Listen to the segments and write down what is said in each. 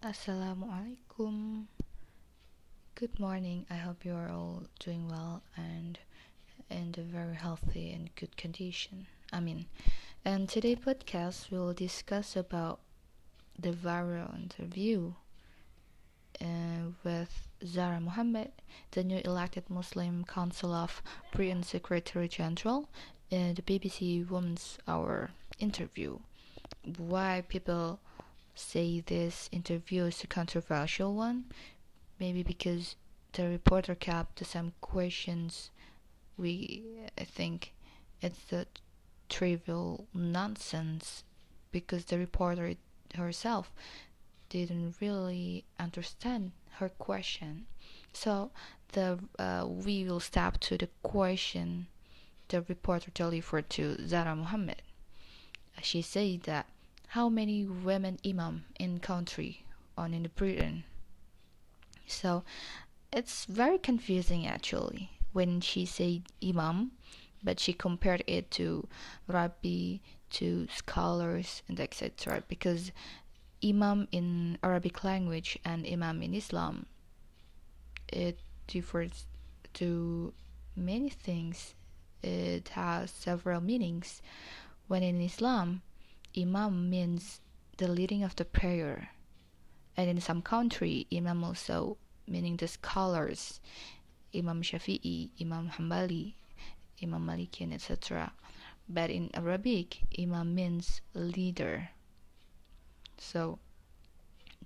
Assalamualaikum. Good morning. I hope you are all doing well and in a very healthy and good condition. I mean, and today podcast will discuss about the viral interview uh, with Zara Mohammed, the new elected Muslim Council of Britain Secretary General, in the BBC Women's Hour interview. Why people say this interview is a controversial one? Maybe because the reporter kept some questions we I think it's the trivial nonsense because the reporter herself didn't really understand her question. So the uh, we will step to the question the reporter delivered to Zara Mohammed. She said that how many women imam in country on in the Britain. So it's very confusing actually when she said imam, but she compared it to rabbi, to scholars, and etc. Because imam in Arabic language and imam in Islam, it differs to many things. It has several meanings. When in Islam, imam means the leading of the prayer, and in some country, imam also meaning the scholars, Imam Shafi'i, Imam Hanbali, Imam Malikian, etc. But in Arabic, imam means leader. So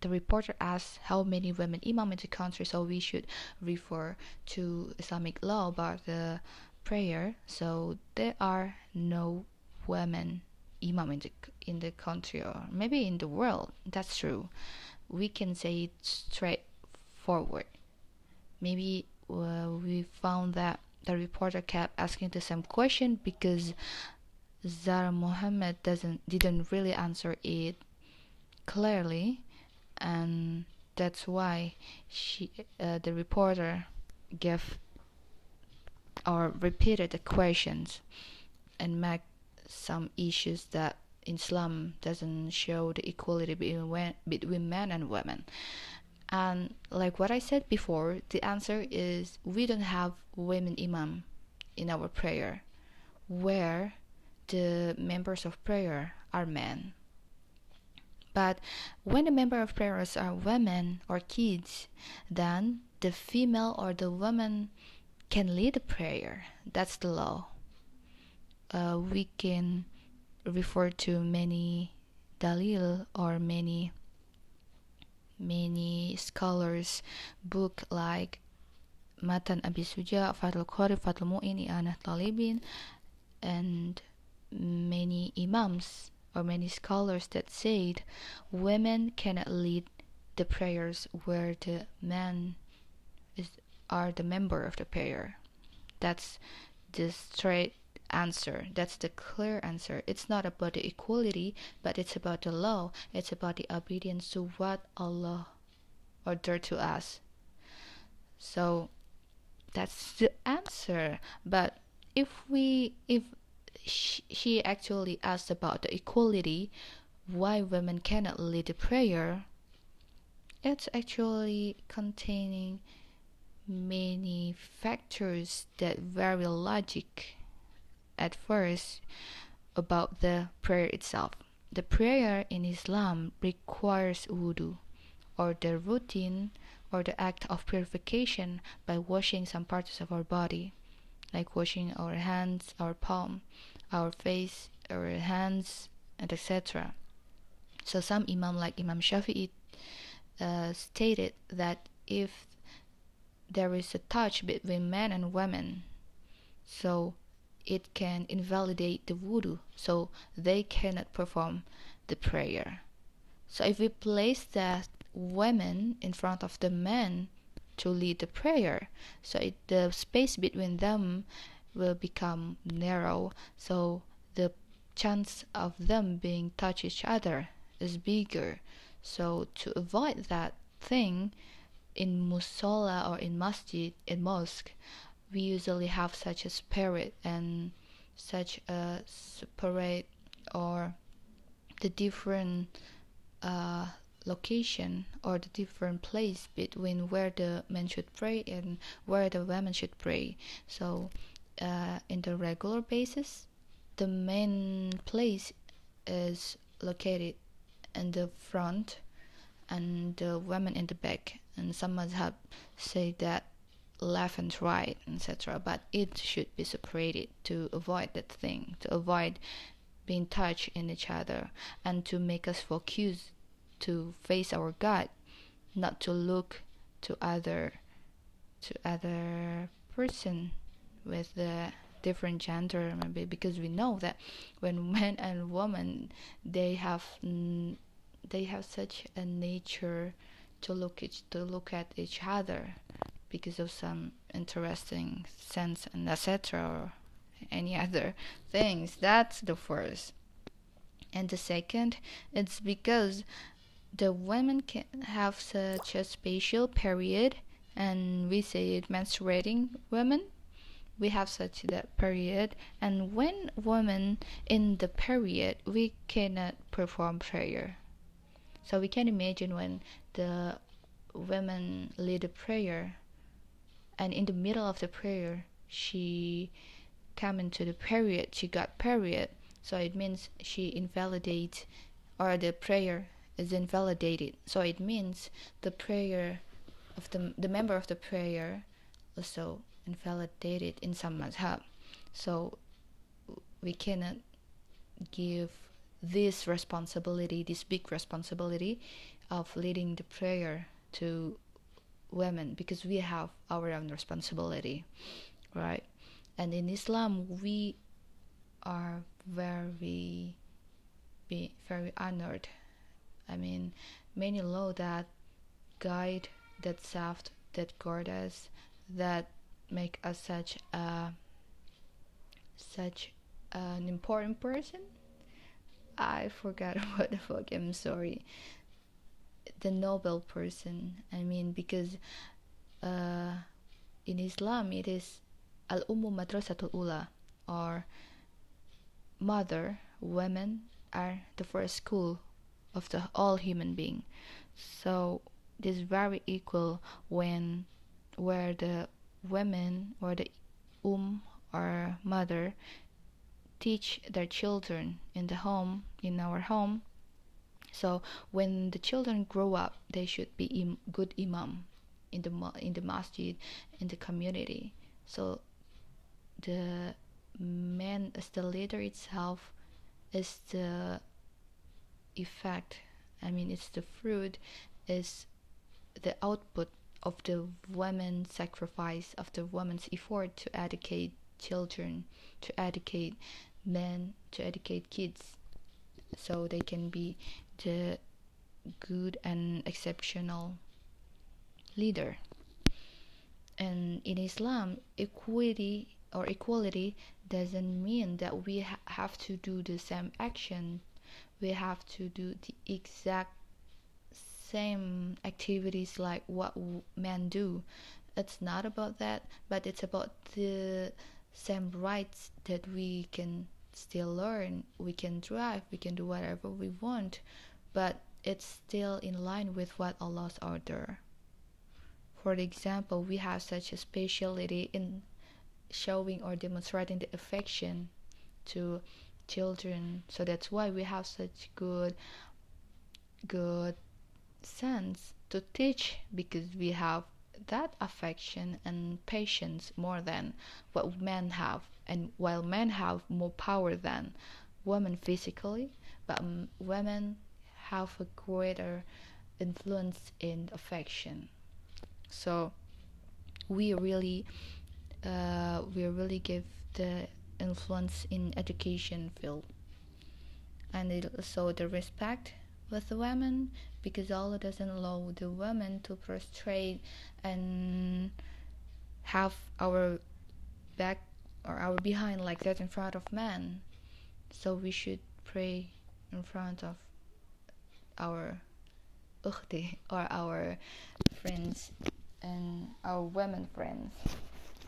the reporter asked how many women imam in the country, so we should refer to Islamic law about the prayer. So there are no women imam in the in the country or maybe in the world. That's true. We can say it straightforward. Maybe uh, we found that the reporter kept asking the same question because Zara Mohammed doesn't didn't really answer it clearly, and that's why she uh, the reporter gave or repeated the questions and make some issues that Islam doesn't show the equality between, between men and women. And like what I said before, the answer is we don't have women imam in our prayer, where the members of prayer are men. But when the member of prayers are women or kids, then the female or the woman can lead the prayer. That's the law. Uh, we can refer to many dalil or many many scholars book like Matan Abi Suja, Fathul Qari, Fathul Mu'in, I'anat Talibin, and many imams or many scholars that said women cannot lead the prayers where the men is, are the member of the prayer. That's the straight answer. That's the clear answer. It's not about the equality, but it's about the law. It's about the obedience to what Allah ordered to us. So that's the answer. But if we if she actually asked about the equality, why women cannot lead the prayer, it's actually containing many factors that vary logic at first about the prayer itself. The prayer in Islam requires wudu, or the routine or the act of purification by washing some parts of our body, like washing our hands, our palm, our face, our hands, and etc. So some Imam like Imam Shafi'i uh, stated that if there is a touch between men and women, so it can invalidate the wudu, so they cannot perform the prayer. So if we place that women in front of the men to lead the prayer, so it, the space between them will become narrow, so the chance of them being touch each other is bigger. So to avoid that thing in musalla or in masjid in mosque, we usually have such a spirit and such a separate or the different uh, location or the different place between where the men should pray and where the women should pray. So, uh, in the regular basis, the main place is located in the front and the women in the back. And some have say that left and right, etc. But it should be separated to avoid that thing, to avoid being touched in each other, and to make us focus to face our God, not to look to other to other person with the different gender maybe because we know that when men and women they have they have such a nature to look each, to look at each other because of some interesting sense and etc or any other things. That's the first. And the second it's because the women can have such a special period and we say it menstruating women. We have such that period and when women in the period we cannot perform prayer. So we can imagine when the women lead a prayer and in the middle of the prayer she come into the period she got period. So it means she invalidates or the prayer is invalidated. So it means the prayer of the the member of the prayer also invalidated in some madhab so we cannot give this responsibility this big responsibility of leading the prayer to women because we have our own responsibility right? And in islam we are very very honored. I mean many law that guide that serve that guard us that make us such a such an important person. I forgot what the fuck i'm sorry the noble person. I mean, because uh, in Islam it is al ummu madrasatul ula, or mother, women are the first school of the all human being. So it is very equal when where the women or the um or mother teach their children in the home in our home so when the children grow up, they should be Im- good imam in the in the masjid in the community. So the man as the leader itself is the effect. I mean, it's the fruit, is the output of the woman's sacrifice, of the woman's effort to educate children, to educate men, to educate kids, so they can be the good and exceptional leader. And in Islam, equity or equality doesn't mean that we ha- have to do the same action. We have to do the exact same activities like what men do. It's not about that, but it's about the same rights that we can still learn. We can drive, we can do whatever we want but it's still in line with what Allah's order. For example, we have such a speciality in showing or demonstrating the affection to children. So that's why we have such good good sense to teach because we have that affection and patience more than what men have and while men have more power than women physically but um, women have a greater influence in affection. So we really uh, we really give the influence in education field and it also the respect with the women because Allah doesn't allow the women to prostrate and have our back or our behind like that in front of men so we should pray in front of our ukhti or our friends and our women friends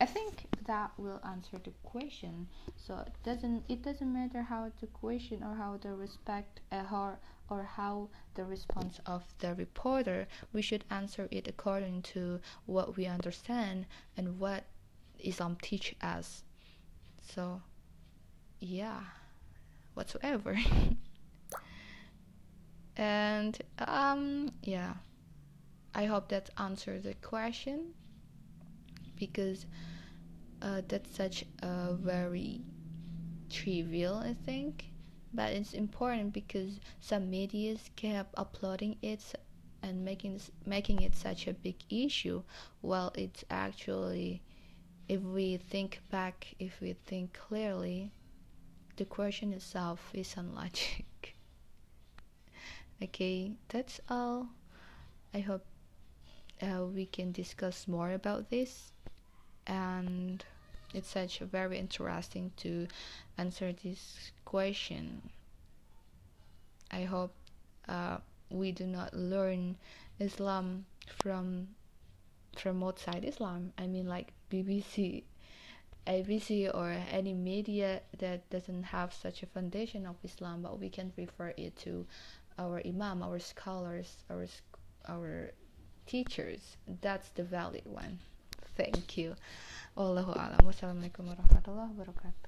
I think that will answer the question. So it doesn't it doesn't matter how the question or how the respect uh, or or how the response of the reporter. We should answer it according to what we understand and what Islam teach us. So yeah, whatsoever. and um yeah, I hope that answers the question because uh, that's such a very trivial I think but it's important because some medias kept uploading it and making making it such a big issue while it's actually if we think back if we think clearly the question itself is unlogic. Okay that's all. I hope uh, we can discuss more about this. And it's such a very interesting to answer this question. I hope uh, we do not learn islam from from outside islam i mean like bbc abc or any media that doesn't have such a foundation of islam but we can refer it to our imam our scholars our our teachers that's the valid one thank you Wallahu a'lam. Wassalamualaikum warahmatullahi wabarakatuh.